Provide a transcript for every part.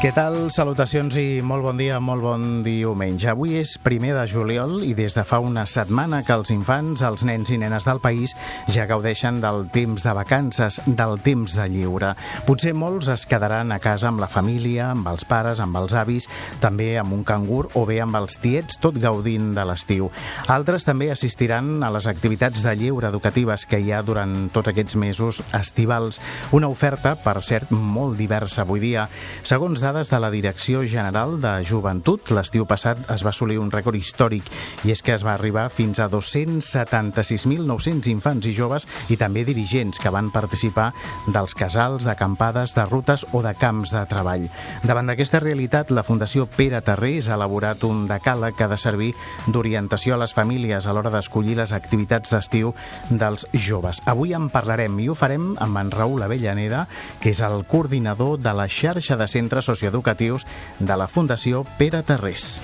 Què tal? Salutacions i molt bon dia, molt bon diumenge. Avui és primer de juliol i des de fa una setmana que els infants, els nens i nenes del país ja gaudeixen del temps de vacances, del temps de lliure. Potser molts es quedaran a casa amb la família, amb els pares, amb els avis, també amb un cangur o bé amb els tiets, tot gaudint de l'estiu. Altres també assistiran a les activitats de lliure educatives que hi ha durant tots aquests mesos estivals. Una oferta, per cert, molt diversa avui dia. Segons dades de la Direcció General de Joventut, l'estiu passat es va assolir un rècord històric i és que es va arribar fins a 276.900 infants i joves i també dirigents que van participar dels casals, d'acampades, de rutes o de camps de treball. Davant d'aquesta realitat, la Fundació Pere Tarrés ha elaborat un decàleg que ha de servir d'orientació a les famílies a l'hora d'escollir les activitats d'estiu dels joves. Avui en parlarem i ho farem amb en Raül Avellaneda, que és el coordinador de la xarxa de centres socials socioeducatius de la Fundació Pere Tarrés.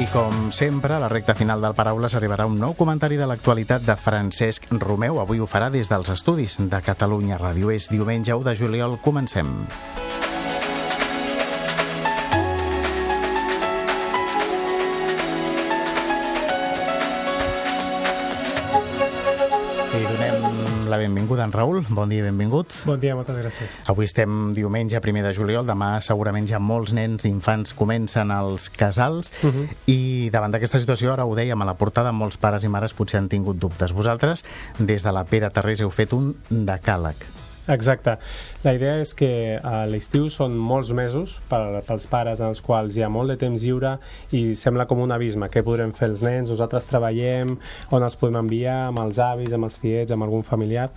I com sempre, a la recta final del Paraules arribarà un nou comentari de l'actualitat de Francesc Romeu. Avui ho farà des dels estudis de Catalunya Ràdio. És diumenge 1 de juliol. Comencem. I donem la benvinguda en Raül. Bon dia i benvingut. Bon dia, moltes gràcies. Avui estem diumenge, primer de juliol. Demà segurament ja molts nens i infants comencen els casals uh -huh. i davant d'aquesta situació, ara ho dèiem a la portada, molts pares i mares potser han tingut dubtes. Vosaltres, des de la Pere Tarrés, heu fet un decàleg. Exacte. La idea és que a l'estiu són molts mesos per, pels pares en els quals hi ha molt de temps lliure i sembla com un abisme. Què podrem fer els nens? Nosaltres treballem, on els podem enviar, amb els avis, amb els tiets, amb algun familiar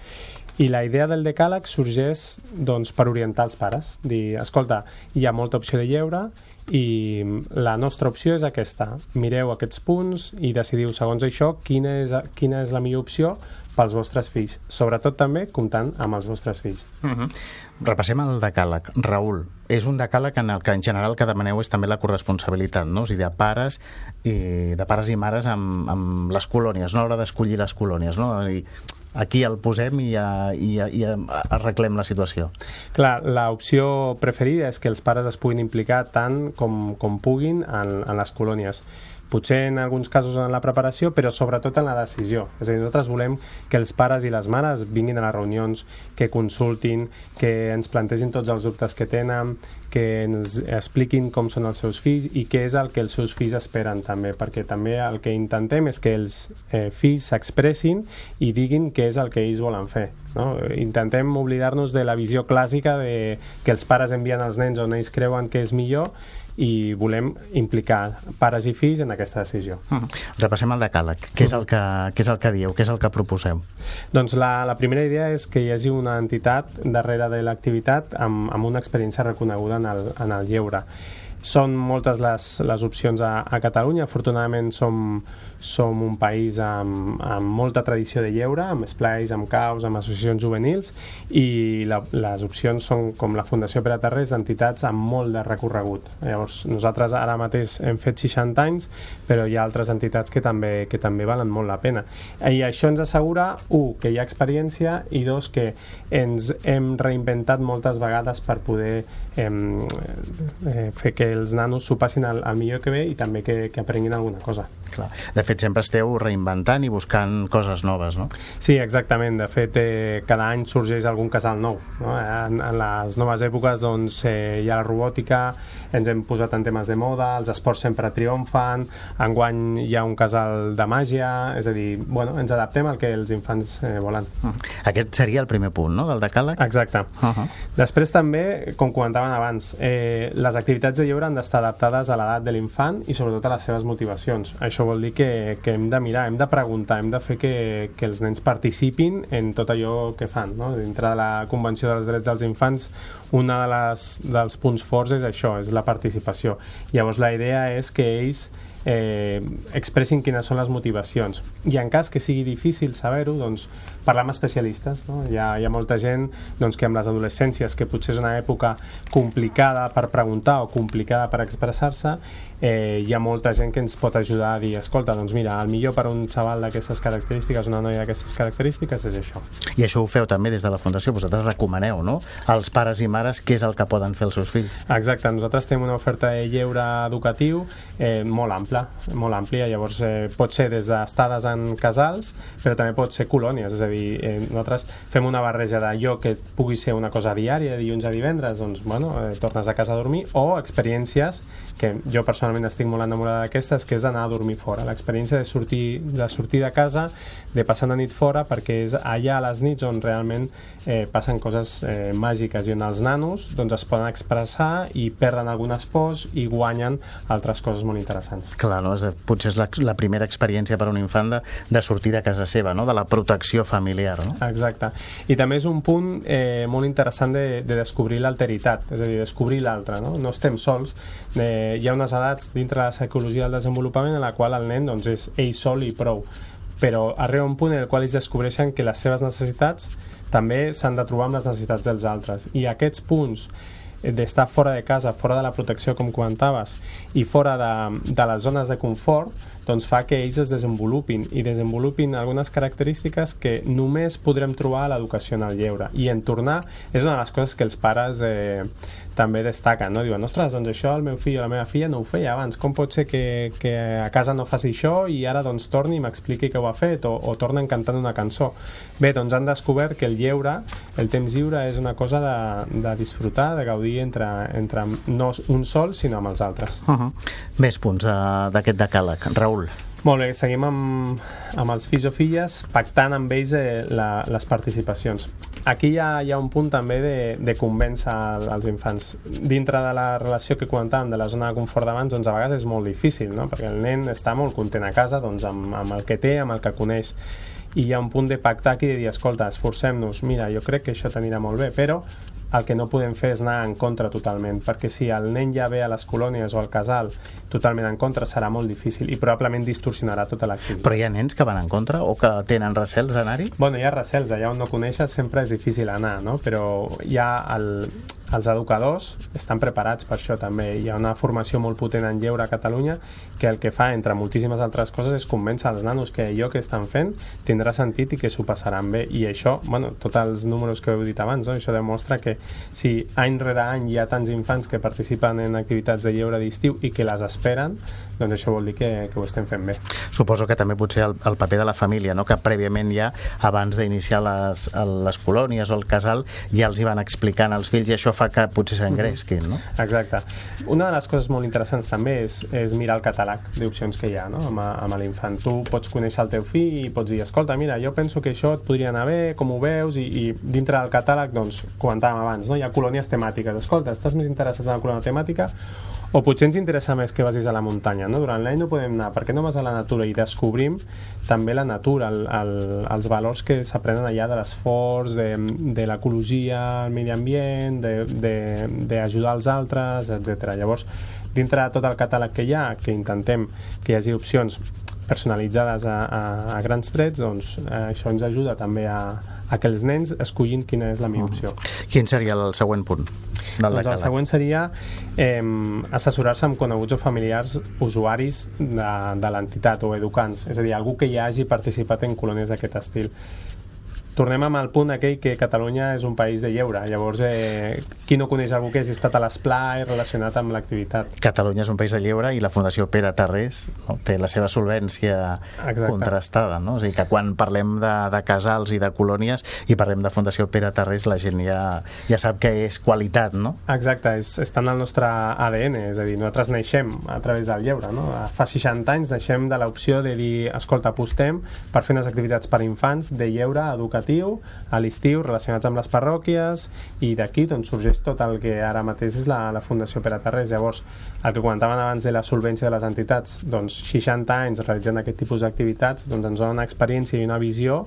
i la idea del decàleg sorgeix doncs, per orientar els pares dir, escolta, hi ha molta opció de lleure i la nostra opció és aquesta mireu aquests punts i decidiu segons això quina és, quina és la millor opció pels vostres fills, sobretot també comptant amb els vostres fills. Uh -huh. Repassem el decàleg. Raül, és un decàleg en el que en general que demaneu és també la corresponsabilitat, no? O sigui, de pares i, de pares i mares amb, amb les colònies, no a l'hora d'escollir les colònies, no? dir, aquí el posem i, ja, i, i arreglem la situació. Clar, l'opció preferida és que els pares es puguin implicar tant com, com puguin en, en les colònies potser en alguns casos en la preparació, però sobretot en la decisió. És a dir, nosaltres volem que els pares i les mares vinguin a les reunions, que consultin, que ens plantegin tots els dubtes que tenen, que ens expliquin com són els seus fills i què és el que els seus fills esperen també, perquè també el que intentem és que els eh, fills s'expressin i diguin què és el que ells volen fer. No? Intentem oblidar-nos de la visió clàssica de que els pares envien els nens on ells creuen que és millor i volem implicar pares i fills en aquesta decisió. -huh. Repassem el decàleg. Què és el que, què és el que dieu? Què és el que proposeu? Doncs la, la primera idea és que hi hagi una entitat darrere de l'activitat amb, amb una experiència reconeguda en el, en el lleure. Són moltes les, les opcions a, a Catalunya. Afortunadament som, som un país amb, amb molta tradició de lleure, amb esplais, amb caus, amb associacions juvenils i la, les opcions són com la Fundació Pere Tarrés d'entitats amb molt de recorregut. Llavors, nosaltres ara mateix hem fet 60 anys, però hi ha altres entitats que també, que també valen molt la pena. I això ens assegura, un, que hi ha experiència i dos, que ens hem reinventat moltes vegades per poder eh, eh, fer que els nanos s'ho passin al, al millor que ve i també que, que aprenguin alguna cosa. Clar. De fet, sempre esteu reinventant i buscant coses noves, no? Sí, exactament. De fet, eh, cada any sorgeix algun casal nou. No? En, en les noves èpoques doncs, eh, hi ha la robòtica, ens hem posat en temes de moda, els esports sempre triomfen, enguany hi ha un casal de màgia, és a dir, bueno, ens adaptem al que els infants eh, volen. -huh. Aquest seria el primer punt, no?, del decàleg? Exacte. Uh -huh. Després també, com comentaven abans, eh, les activitats de lleure han d'estar adaptades a l'edat de l'infant i sobretot a les seves motivacions. Això vol dir que, que hem de mirar, hem de preguntar, hem de fer que, que els nens participin en tot allò que fan. No? Dintre de la Convenció dels Drets dels Infants, un de dels punts forts és això, és la participació. Llavors la idea és que ells eh, expressin quines són les motivacions. I en cas que sigui difícil saber-ho, doncs parlar amb especialistes. No? Hi, ha, hi ha molta gent doncs, que amb les adolescències, que potser és una època complicada per preguntar o complicada per expressar-se, eh, hi ha molta gent que ens pot ajudar a dir escolta, doncs mira, el millor per un xaval d'aquestes característiques, una noia d'aquestes característiques és això. I això ho feu també des de la Fundació, vosaltres recomaneu, no?, als pares i mares què és el que poden fer els seus fills. Exacte, nosaltres tenim una oferta de lleure educatiu eh, molt ampla, molt àmplia, llavors eh, pot ser des d'estades en casals, però també pot ser colònies, és a dir, eh, nosaltres fem una barreja d'allò que pugui ser una cosa diària, de dilluns a divendres, doncs, bueno, eh, tornes a casa a dormir, o experiències que jo personalment estic molt enamorada d'aquestes, que és d'anar a dormir fora, l'experiència de sortir, de sortir de casa, de passar una nit fora, perquè és allà a les nits on realment eh, passen coses eh, màgiques i on els nanos doncs, es poden expressar i perden algunes pors i guanyen altres coses molt interessants. Clar, no? és, potser és la, la primera experiència per a un infant de, de sortir de casa seva, no? de la protecció familiar. No? Exacte. I també és un punt eh, molt interessant de, de descobrir l'alteritat, és a dir, descobrir l'altre. No? no estem sols, eh, hi ha unes edats dintre de la psicologia del desenvolupament en la qual el nen doncs, és ell sol i prou. Però arriba un punt en el qual ells descobreixen que les seves necessitats també s'han de trobar amb les necessitats dels altres. I aquests punts d'estar fora de casa, fora de la protecció com comentaves i fora de, de les zones de confort doncs fa que ells es desenvolupin i desenvolupin algunes característiques que només podrem trobar a l'educació en el lleure i en tornar és una de les coses que els pares eh, també destaquen, no? Diuen, ostres, doncs això el meu fill o la meva filla no ho feia abans, com pot ser que, que a casa no faci això i ara doncs torni i m'expliqui que ho ha fet o, o tornen cantant una cançó. Bé, doncs han descobert que el lleure, el temps lliure és una cosa de, de disfrutar, de gaudir entre, entre no un sol sinó amb els altres. Uh -huh. Més punts uh, d'aquest decàleg. Raül. Molt bé, seguim amb, amb els fills o filles pactant amb ells eh, la, les participacions aquí hi ha, hi ha un punt també de, de convèncer als infants. Dintre de la relació que comentàvem de la zona de confort d'abans, doncs a vegades és molt difícil, no? perquè el nen està molt content a casa doncs, amb, amb el que té, amb el que coneix i hi ha un punt de pactar aquí de dir, escolta, esforcem-nos, mira, jo crec que això t'anirà molt bé, però el que no podem fer és anar en contra totalment, perquè si el nen ja ve a les colònies o al casal totalment en contra serà molt difícil i probablement distorsionarà tota l'activitat. Però hi ha nens que van en contra o que tenen recels d'anar-hi? Bueno, hi ha recels, allà on no coneixes sempre és difícil anar, no? però hi ha el, els educadors estan preparats per això també. Hi ha una formació molt potent en lleure a Catalunya que el que fa, entre moltíssimes altres coses, és convèncer els nanos que allò que estan fent tindrà sentit i que s'ho passaran bé. I això, bueno, tots els números que heu dit abans, no? això demostra que si any rere any hi ha tants infants que participen en activitats de lleure d'estiu i que les esperen, doncs això vol dir que, que ho estem fent bé. Suposo que també potser el, el paper de la família, no? que prèviament ja, abans d'iniciar les, les colònies o el casal, ja els hi van explicant als fills i això fa que potser s'engresquin, no? Exacte. Una de les coses molt interessants també és, és mirar el catàleg d'opcions que hi ha no? amb, amb l'infant. Tu pots conèixer el teu fill i pots dir, escolta, mira, jo penso que això et podria anar bé, com ho veus, i, i dintre del catàleg, doncs, comentàvem abans, no? hi ha colònies temàtiques. Escolta, estàs més interessat en la colònia temàtica o potser ens interessa més que vagis a la muntanya, no? Durant l'any no podem anar, per què no vas a la natura? I descobrim també la natura, el, el, els valors que s'aprenen allà de l'esforç, de, de l'ecologia, el medi ambient, d'ajudar els altres, etc. Llavors, dintre de tot el catàleg que hi ha, que intentem que hi hagi opcions personalitzades a, a, a grans trets, doncs eh, això ens ajuda també a, a que els nens escollin quina és la millor opció. Mm. Quin seria el següent punt? Del doncs el següent seria eh, assessorar-se amb coneguts o familiars usuaris de, de l'entitat o educants, és a dir, algú que ja hagi participat en colònies d'aquest estil tornem amb el punt aquell que Catalunya és un país de lleure. Llavors, eh, qui no coneix algú que hagi estat a l'esplai relacionat amb l'activitat? Catalunya és un país de lleure i la Fundació Pere Tarrés no, té la seva solvència Exacte. contrastada. No? És a dir, que quan parlem de, de casals i de colònies i parlem de Fundació Pere Tarrés, la gent ja, ja sap que és qualitat, no? Exacte, és, està en el nostre ADN, és a dir, nosaltres naixem a través del lleure. No? Fa 60 anys naixem de l'opció de dir, escolta, apostem per fer unes activitats per infants de lleure educatiu educatiu a l'estiu relacionats amb les parròquies i d'aquí doncs, sorgeix tot el que ara mateix és la, la Fundació Pere Tarrés. Llavors, el que comentaven abans de la solvència de les entitats, doncs 60 anys realitzant aquest tipus d'activitats doncs ens dona una experiència i una visió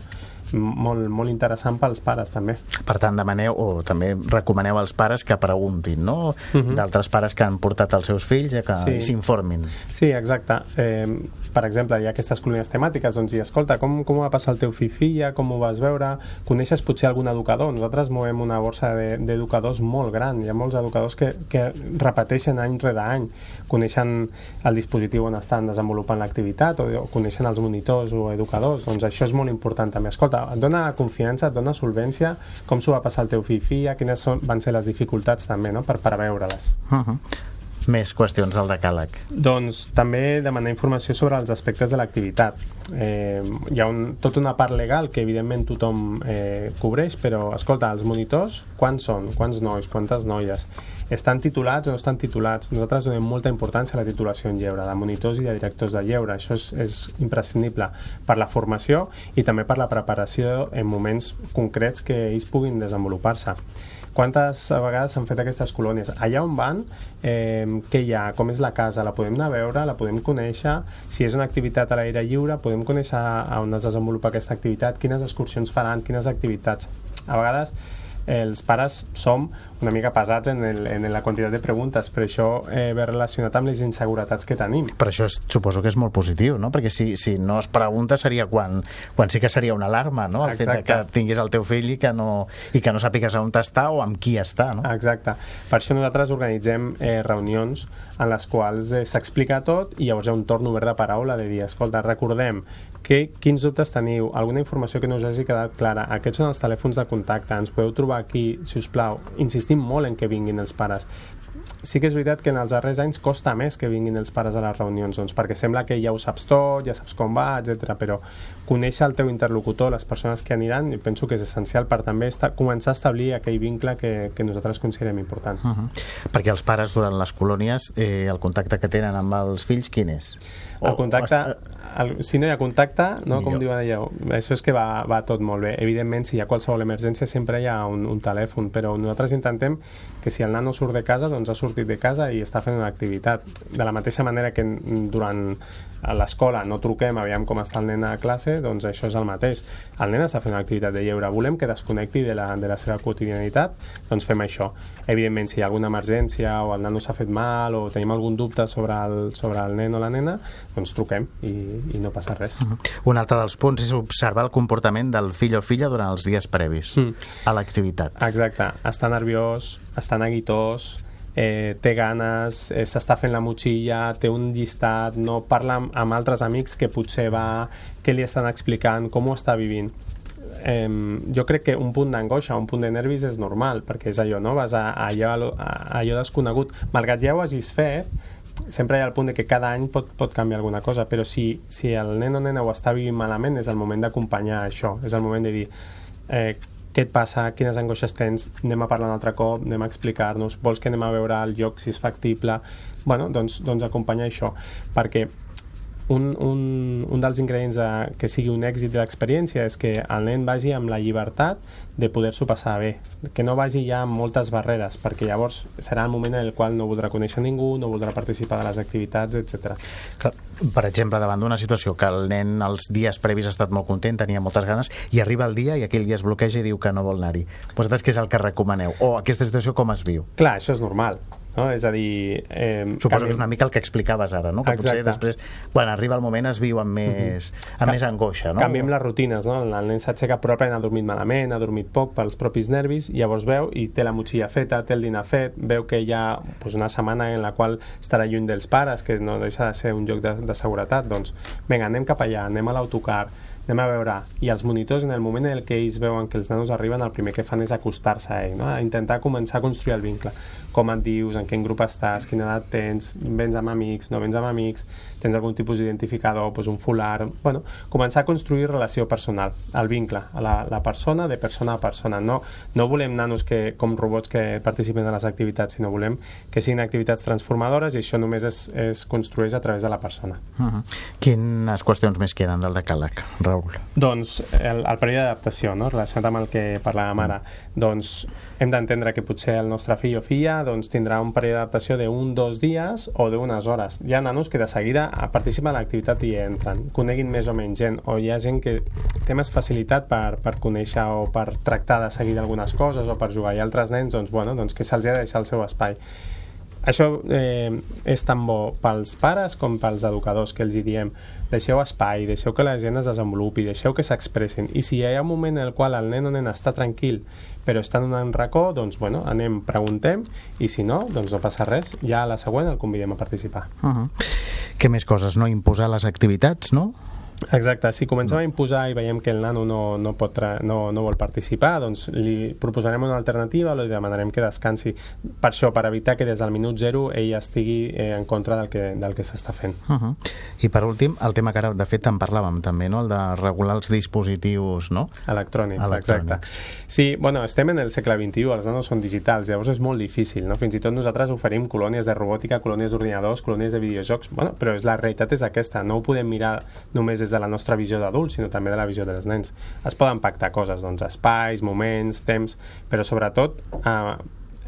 molt, molt interessant pels pares també. Per tant, demaneu o també recomaneu als pares que preguntin, no? Uh -huh. D'altres pares que han portat els seus fills a que s'informin. Sí. sí, exacte. Eh, per exemple, hi ha aquestes colònies temàtiques, doncs, i escolta, com, com va passar el teu fill filla, com ho vas veure, coneixes potser algun educador? Nosaltres movem una borsa d'educadors de, molt gran, hi ha molts educadors que, que repeteixen any rere any, coneixen el dispositiu on estan desenvolupant l'activitat o, o coneixen els monitors o educadors, doncs això és molt important també. Escolta, et dona confiança, et dona solvència, com s'ho va passar el teu fill filla, quines són, van ser les dificultats també, no?, per preveure-les. Uh -huh més qüestions del decàleg? Doncs també demanar informació sobre els aspectes de l'activitat. Eh, hi ha un, tota una part legal que evidentment tothom eh, cobreix, però escolta, els monitors, quants són? Quants nois? Quantes noies? Estan titulats o no estan titulats? Nosaltres donem molta importància a la titulació en lleure, de monitors i de directors de lleure. Això és, és imprescindible per la formació i també per la preparació en moments concrets que ells puguin desenvolupar-se. Quantes vegades s'han fet aquestes colònies? Allà on van, eh, què hi ha? Com és la casa? La podem anar a veure? La podem conèixer? Si és una activitat a l'aire lliure, podem conèixer on es desenvolupa aquesta activitat? Quines excursions faran? Quines activitats? A vegades els pares som una mica pesats en, el, en la quantitat de preguntes, però això eh, ve relacionat amb les inseguretats que tenim. Però això és, suposo que és molt positiu, no? Perquè si, si no es pregunta seria quan, quan sí que seria una alarma, no? El Exacte. fet que tinguis el teu fill i que no, i que no sàpigues on està o amb qui està, no? Exacte. Per això nosaltres organitzem eh, reunions en les quals eh, s'explica tot i llavors hi ha un torn obert de paraula de dir, escolta, recordem que, quins dubtes teniu, alguna informació que no us hagi quedat clara, aquests són els telèfons de contacte, ens podeu trobar aquí, si us plau. Insistim molt en que vinguin els pares. Sí que és veritat que en els darrers anys costa més que vinguin els pares a les reunions, doncs, perquè sembla que ja ho saps tot, ja saps com va, etc. però conèixer el teu interlocutor, les persones que aniran, penso que és essencial per també estar, començar a establir aquell vincle que, que nosaltres considerem important. Uh -huh. Perquè els pares durant les colònies, eh, el contacte que tenen amb els fills, quin és? El contacte, el, si no hi ha contacte, no, com diuen allò, això és que va, va tot molt bé. Evidentment, si hi ha qualsevol emergència, sempre hi ha un, un telèfon, però nosaltres intentem que si el nano surt de casa, doncs ha sortit de casa i està fent una activitat. De la mateixa manera que durant a l'escola no truquem, aviam com està el nen a classe, doncs això és el mateix. El nen està fent una activitat de lleure, volem que desconnecti de la, de la seva quotidianitat, doncs fem això. Evidentment, si hi ha alguna emergència o el nano s'ha fet mal o tenim algun dubte sobre el, sobre el nen o la nena, doncs truquem i, i no passa res. Uh -huh. Un altre dels punts és observar el comportament del fill o filla durant els dies previs mm. a l'activitat. Exacte. Està nerviós, està neguitós, eh, té ganes, eh, s'està fent la motxilla, té un llistat, no parla amb, amb altres amics que potser va, què li estan explicant, com ho està vivint. Eh, jo crec que un punt d'angoixa, un punt de nervis és normal, perquè és allò, no? Vas a, a, allò, a allò desconegut. Malgrat ja ho hagis fet, sempre hi ha el punt de que cada any pot, pot canviar alguna cosa, però si, si el nen o nena ho està vivint malament, és el moment d'acompanyar això, és el moment de dir eh, què et passa, quines angoixes tens, anem a parlar un altre cop, anem a explicar-nos, vols que anem a veure el lloc si és factible, bueno, doncs, doncs acompanya això, perquè un, un, un dels ingredients de, que sigui un èxit de l'experiència és que el nen vagi amb la llibertat de poder-s'ho passar bé, que no vagi ja amb moltes barreres, perquè llavors serà el moment en el qual no voldrà conèixer ningú, no voldrà participar de les activitats, etc. Per exemple, davant d'una situació que el nen els dies previs ha estat molt content, tenia moltes ganes, i arriba el dia i aquell dia es bloqueja i diu que no vol anar-hi. Vosaltres què és el que recomaneu? O aquesta situació com es viu? Clar, això és normal. No? És a dir... Eh, Suposo que és una mica el que explicaves ara, no? que Exacte. potser després, quan arriba el moment, es viu amb més, amb més angoixa. No? Canviem les rutines, no? el nen s'aixeca probablement ha dormit malament, ha dormit poc pels propis nervis, i llavors veu i té la motxilla feta, té el dinar fet, veu que hi ha pues, una setmana en la qual estarà lluny dels pares, que no deixa de ser un lloc de, de seguretat, doncs vinga, anem cap allà, anem a l'autocar, anem a veure, i els monitors en el moment en què ells veuen que els nanos arriben el primer que fan és acostar-se a ell, no? a intentar començar a construir el vincle com et dius, en quin grup estàs, quina edat tens, vens amb amics, no vens amb amics, tens algun tipus d'identificador, doncs un fular... Bueno, començar a construir relació personal, el vincle, a la, la persona de persona a persona. No, no volem nanos que, com robots que participen de les activitats, sinó volem que siguin activitats transformadores i això només es, es construeix a través de la persona. Uh -huh. Quines qüestions més queden del decàleg, Raül? Doncs el, el període d'adaptació, no? relacionat amb el que parlàvem ara, doncs hem d'entendre que potser el nostre fill o filla doncs, tindrà un període d'adaptació d'un, dos dies o d'unes hores. Hi ha nanos que de seguida participen a l'activitat i entren, coneguin més o menys gent, o hi ha gent que té més facilitat per, per conèixer o per tractar de seguir algunes coses o per jugar, i altres nens doncs, bueno, doncs que se'ls ha de deixar el seu espai. Això eh, és tan bo pels pares com pels educadors que els hi diem deixeu espai, deixeu que la gent es desenvolupi deixeu que s'expressin. I si hi ha un moment en el qual el nen o nena està tranquil però està en un racó, doncs bueno, anem, preguntem i si no, doncs no passa res ja a la següent el convidem a participar uh -huh. Què més coses? No imposar les activitats, no? Exacte, si comencem a imposar i veiem que el nano no, no, pot no, no vol participar, doncs li proposarem una alternativa, li demanarem que descansi per això, per evitar que des del minut zero ell estigui eh, en contra del que, del que s'està fent. Uh -huh. I per últim, el tema que ara, de fet, en parlàvem també, no? el de regular els dispositius no? electrònics, Electrònics. exacte. Sí, bueno, estem en el segle XXI, els nanos són digitals, llavors és molt difícil, no? fins i tot nosaltres oferim colònies de robòtica, colònies d'ordinadors, colònies de videojocs, bueno, però és, la realitat és aquesta, no ho podem mirar només des de la nostra visió d'adults, sinó també de la visió dels nens. Es poden pactar coses, doncs, espais, moments, temps, però sobretot eh,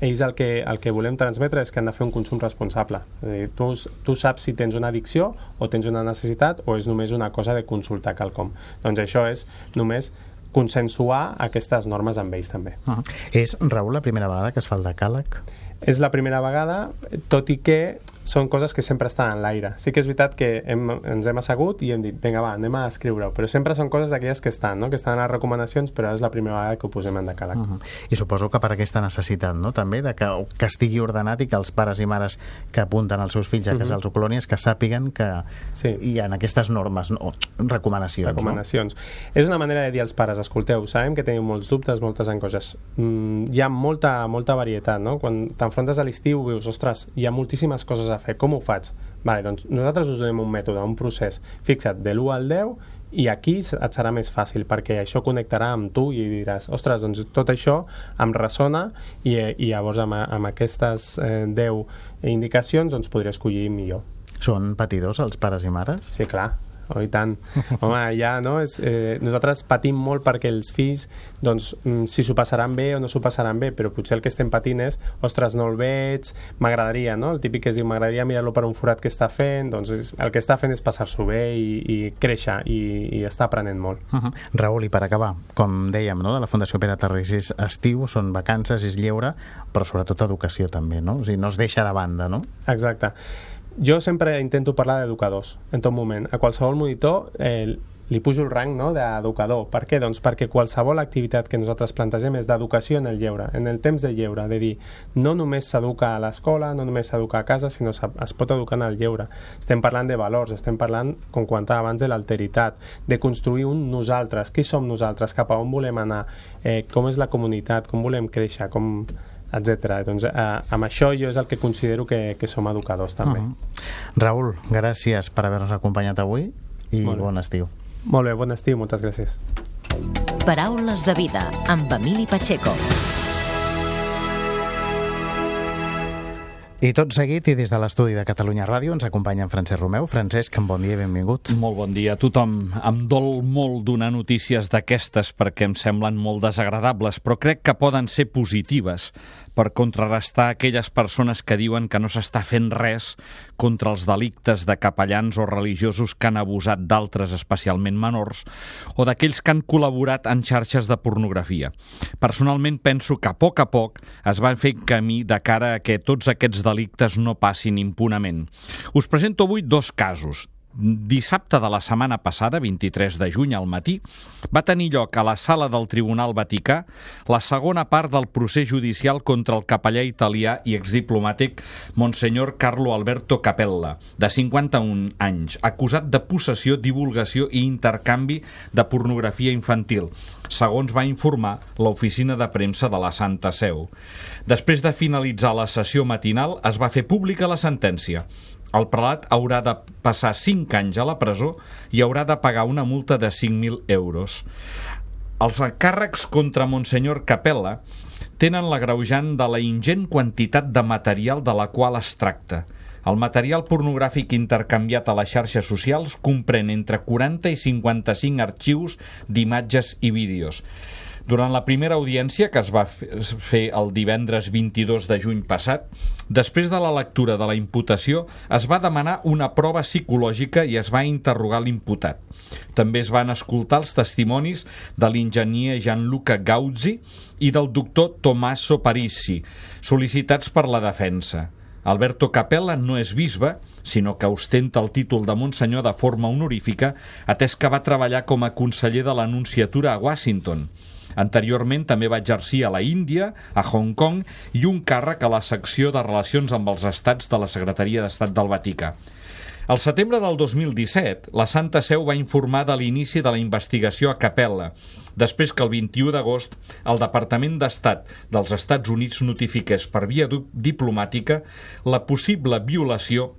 ells el que, el que volem transmetre és que han de fer un consum responsable. És dir, tu, tu saps si tens una addicció o tens una necessitat o és només una cosa de consultar quelcom. Doncs això és només consensuar aquestes normes amb ells també. -huh. És, Raül, la primera vegada que es fa el decàleg? És la primera vegada, tot i que són coses que sempre estan en l'aire. Sí que és veritat que hem, ens hem assegut i hem dit, vinga, va, anem a escriure-ho, però sempre són coses d'aquelles que estan, no? que estan a les recomanacions, però és la primera vegada que ho posem en decàleg. Uh -huh. I suposo que per aquesta necessitat, no?, també, de que, que estigui ordenat i que els pares i mares que apunten els seus fills a casals uh -huh. o colònies que sàpiguen que sí. hi ha aquestes normes, no, recomanacions. Recomanacions. No? És una manera de dir als pares, escolteu, sabem que teniu molts dubtes, moltes angoixes. Mm, hi ha molta, molta varietat, no? Quan t'enfrontes a l'estiu, dius, ostres, hi ha moltíssimes coses a fer, com ho faig? Vale, doncs nosaltres us donem un mètode, un procés. Fixa't, de l'1 al 10 i aquí et serà més fàcil perquè això connectarà amb tu i diràs ostres, doncs tot això em ressona i, i llavors amb, amb aquestes eh, 10 indicacions doncs podré escollir millor. Són patidors els pares i mares? Sí, clar oh, i tant. Home, ja, no? És, eh, nosaltres patim molt perquè els fills, doncs, mm, si s'ho passaran bé o no s'ho passaran bé, però potser el que estem patint és, ostres, no el veig, m'agradaria, no? El típic que es diu, m'agradaria mirar-lo per un forat que està fent, doncs és, el que està fent és passar-s'ho bé i, i créixer i, i està aprenent molt. Uh -huh. Raül, i per acabar, com dèiem, no? de la Fundació Pere Tarrés és estiu, són vacances, és lleure, però sobretot educació també, no? O sigui, no es deixa de banda, no? Exacte jo sempre intento parlar d'educadors en tot moment. A qualsevol monitor eh, li pujo el rang no, d'educador. Per què? Doncs perquè qualsevol activitat que nosaltres plantegem és d'educació en el lleure, en el temps de lleure, de dir, no només s'educa a l'escola, no només s'educa a casa, sinó es pot educar en el lleure. Estem parlant de valors, estem parlant, com comentava abans, de l'alteritat, de construir un nosaltres. Qui som nosaltres? Cap a on volem anar? Eh, com és la comunitat? Com volem créixer? Com etc. Doncs eh, amb això jo és el que considero que, que som educadors també. Uh mhm. -huh. Raül, gràcies per haver-nos acompanyat avui i bon estiu. Molt bé, bon estiu, moltes gràcies. Paraules de vida amb Emili Pacheco. I tot seguit, i des de l'estudi de Catalunya Ràdio, ens acompanya en Francesc Romeu. Francesc, bon dia i benvingut. Molt bon dia a tothom. Em dol molt donar notícies d'aquestes perquè em semblen molt desagradables, però crec que poden ser positives per contrarrestar aquelles persones que diuen que no s'està fent res contra els delictes de capellans o religiosos que han abusat d'altres, especialment menors, o d'aquells que han col·laborat en xarxes de pornografia. Personalment penso que a poc a poc es van fer camí de cara a que tots aquests delictes no passin impunament. Us presento avui dos casos, dissabte de la setmana passada, 23 de juny al matí, va tenir lloc a la sala del Tribunal Vaticà la segona part del procés judicial contra el capellà italià i exdiplomàtic Monsenyor Carlo Alberto Capella, de 51 anys, acusat de possessió, divulgació i intercanvi de pornografia infantil, segons va informar l'oficina de premsa de la Santa Seu. Després de finalitzar la sessió matinal, es va fer pública la sentència. El prelat haurà de passar 5 anys a la presó i haurà de pagar una multa de 5.000 euros. Els encàrrecs contra Monsenyor Capella tenen la greujant de la ingent quantitat de material de la qual es tracta. El material pornogràfic intercanviat a les xarxes socials comprèn entre 40 i 55 arxius d'imatges i vídeos. Durant la primera audiència, que es va fer el divendres 22 de juny passat, després de la lectura de la imputació, es va demanar una prova psicològica i es va interrogar l'imputat. També es van escoltar els testimonis de l'enginyer Gianluca Gauzzi i del doctor Tommaso Parisi, sol·licitats per la defensa. Alberto Capella no és bisbe, sinó que ostenta el títol de Monsenyor de forma honorífica, atès que va treballar com a conseller de l'Anunciatura a Washington. Anteriorment també va exercir a la Índia, a Hong Kong i un càrrec a la secció de Relacions amb els Estats de la Secretaria d'Estat del Vaticà. Al setembre del 2017, la Santa Seu va informar de l'inici de la investigació a Capella, després que el 21 d'agost el Departament d'Estat dels Estats Units notifiqués per via diplomàtica la possible violació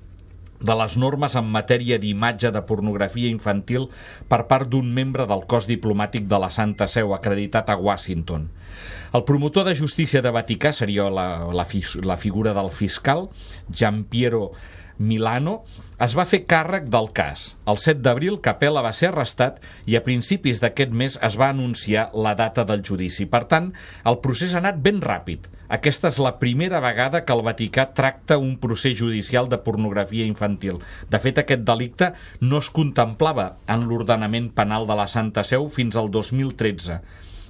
de les normes en matèria d'imatge de pornografia infantil per part d'un membre del cos diplomàtic de la Santa Seu acreditat a Washington. El promotor de justícia de Vaticà seria la, la, la figura del fiscal, Gian Piero Milano, es va fer càrrec del cas. El 7 d'abril, Capella va ser arrestat i a principis d'aquest mes es va anunciar la data del judici. Per tant, el procés ha anat ben ràpid. Aquesta és la primera vegada que el Vaticà tracta un procés judicial de pornografia infantil. De fet, aquest delicte no es contemplava en l'ordenament penal de la Santa Seu fins al 2013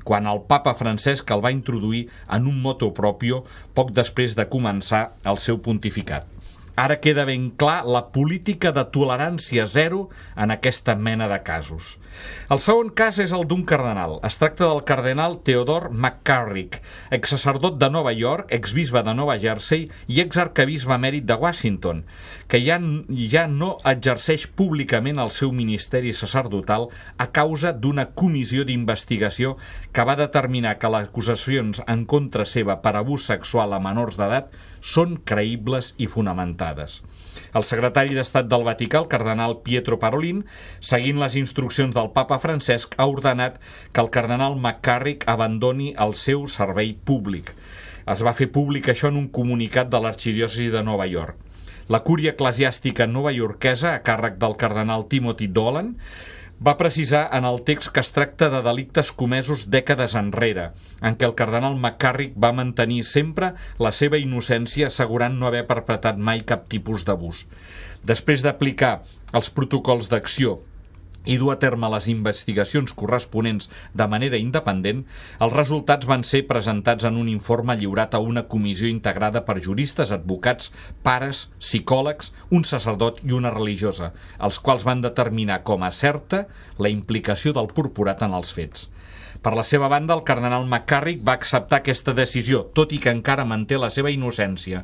quan el papa Francesc el va introduir en un moto propio poc després de començar el seu pontificat. Ara queda ben clar la política de tolerància zero en aquesta mena de casos. El segon cas és el d'un cardenal. Es tracta del cardenal Theodore McCarrick, exsacerdot de Nova York, exbisbe de Nova Jersey i exarcabisbe mèrit de Washington, que ja, ja no exerceix públicament el seu ministeri sacerdotal a causa d'una comissió d'investigació que va determinar que les acusacions en contra seva per abús sexual a menors d'edat són creïbles i fonamentades. El secretari d'Estat del Vaticà, el cardenal Pietro Parolin, seguint les instruccions del papa Francesc, ha ordenat que el cardenal McCarrick abandoni el seu servei públic. Es va fer públic això en un comunicat de l'arxidiòcesi de Nova York. La cúria eclesiàstica novaiorquesa, a càrrec del cardenal Timothy Dolan, va precisar en el text que es tracta de delictes comesos dècades enrere, en què el cardenal McCarrick va mantenir sempre la seva innocència assegurant no haver perpetrat mai cap tipus d'abús. Després d'aplicar els protocols d'acció i dur a terme les investigacions corresponents de manera independent, els resultats van ser presentats en un informe lliurat a una comissió integrada per juristes, advocats, pares, psicòlegs, un sacerdot i una religiosa, els quals van determinar com a certa la implicació del purpurat en els fets. Per la seva banda, el cardenal McCarrick va acceptar aquesta decisió, tot i que encara manté la seva innocència.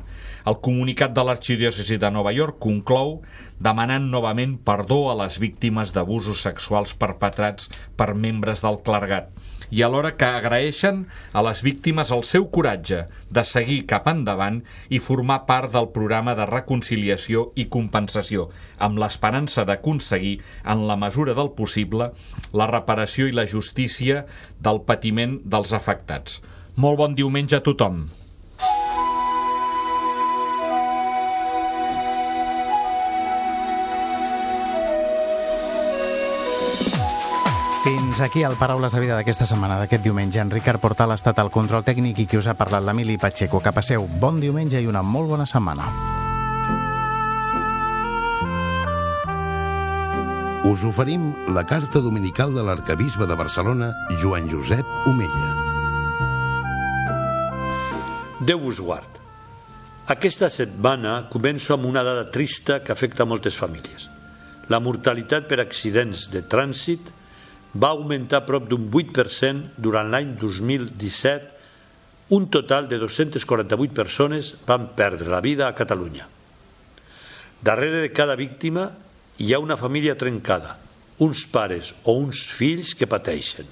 El comunicat de l'arxidiòcesi de Nova York conclou demanant novament perdó a les víctimes d'abusos sexuals perpetrats per membres del clergat i alhora que agraeixen a les víctimes el seu coratge de seguir cap endavant i formar part del programa de reconciliació i compensació, amb l'esperança d'aconseguir, en la mesura del possible, la reparació i la justícia del patiment dels afectats. Molt bon diumenge a tothom. Fins aquí el Paraules de Vida d'aquesta setmana, d'aquest diumenge. En Ricard Portal ha estat el control tècnic i qui us ha parlat, l'Emili Pacheco. Que passeu bon diumenge i una molt bona setmana. Us oferim la carta dominical de l'arcabisbe de Barcelona, Joan Josep Omella. Déu us guard. Aquesta setmana començo amb una dada trista que afecta moltes famílies. La mortalitat per accidents de trànsit va augmentar prop d'un 8% durant l'any 2017. Un total de 248 persones van perdre la vida a Catalunya. Darrere de cada víctima hi ha una família trencada, uns pares o uns fills que pateixen,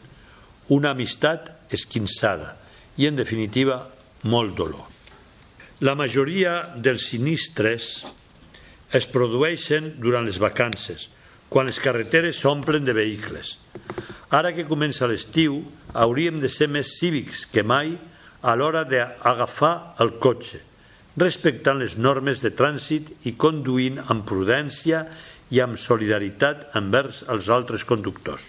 una amistat esquinçada i, en definitiva, molt dolor. La majoria dels sinistres es produeixen durant les vacances, quan les carreteres s'omplen de vehicles. Ara que comença l'estiu, hauríem de ser més cívics que mai a l'hora d'agafar el cotxe, respectant les normes de trànsit i conduint amb prudència i amb solidaritat envers els altres conductors.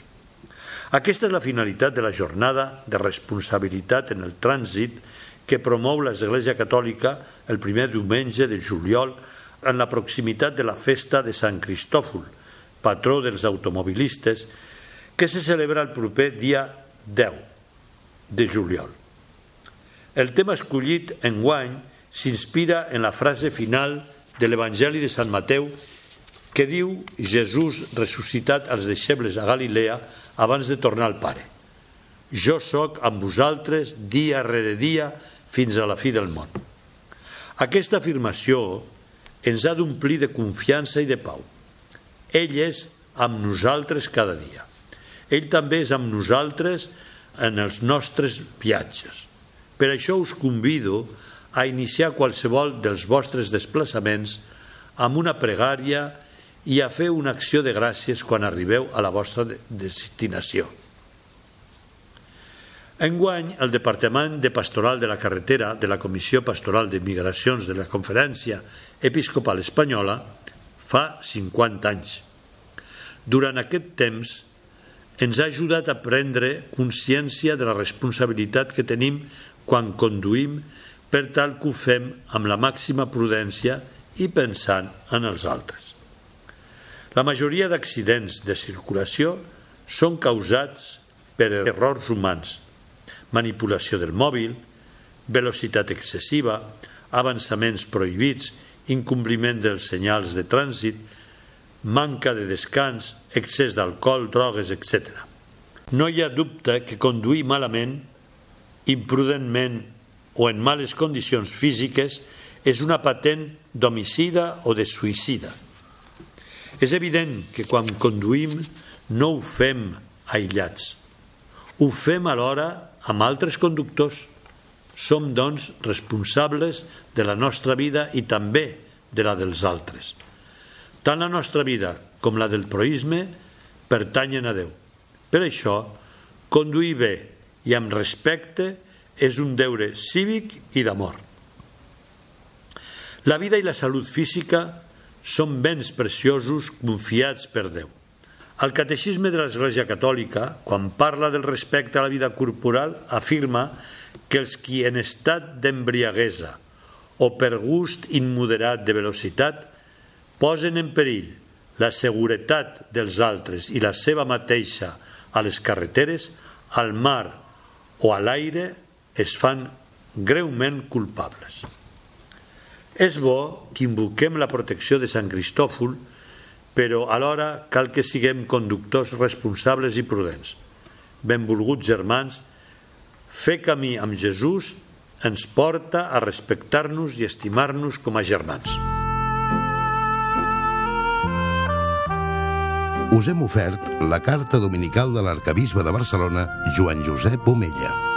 Aquesta és la finalitat de la jornada de responsabilitat en el trànsit que promou l'Església Catòlica el primer diumenge de juliol en la proximitat de la festa de Sant Cristòfol, patró dels automobilistes, que se celebra el proper dia 10 de juliol. El tema escollit en guany s'inspira en la frase final de l'Evangeli de Sant Mateu que diu Jesús ressuscitat als deixebles a Galilea abans de tornar al Pare. Jo sóc amb vosaltres dia rere dia fins a la fi del món. Aquesta afirmació ens ha d'omplir de confiança i de pau. Ell és amb nosaltres cada dia. Ell també és amb nosaltres en els nostres viatges. Per això us convido a iniciar qualsevol dels vostres desplaçaments amb una pregària i a fer una acció de gràcies quan arribeu a la vostra destinació. Enguany, el Departament de Pastoral de la Carretera de la Comissió Pastoral de Migracions de la Conferència Episcopal Espanyola fa 50 anys. Durant aquest temps ens ha ajudat a prendre consciència de la responsabilitat que tenim quan conduïm per tal que ho fem amb la màxima prudència i pensant en els altres. La majoria d'accidents de circulació són causats per errors humans – manipulació del mòbil, velocitat excessiva, avançaments prohibits, incompliment dels senyals de trànsit, manca de descans, excés d'alcohol, drogues, etc. No hi ha dubte que conduir malament, imprudentment o en males condicions físiques és una patent d'homicida o de suïcida. És evident que quan conduïm no ho fem aïllats. Ho fem alhora amb altres conductors. Som, doncs, responsables de la nostra vida i també de la dels altres. Tant la nostra vida com la del proisme pertanyen a Déu. Per això, conduir bé i amb respecte és un deure cívic i d'amor. La vida i la salut física són béns preciosos confiats per Déu. El catecisme de l'Església Catòlica, quan parla del respecte a la vida corporal, afirma que els qui en estat d'embriaguesa o per gust immoderat de velocitat posen en perill la seguretat dels altres i la seva mateixa a les carreteres, al mar o a l'aire es fan greument culpables. És bo que invoquem la protecció de Sant Cristòfol però alhora cal que siguem conductors responsables i prudents. Benvolguts germans, fer camí amb Jesús ens porta a respectar-nos i estimar-nos com a germans. Us hem ofert la carta dominical de l'arcabisbe de Barcelona, Joan Josep Omella.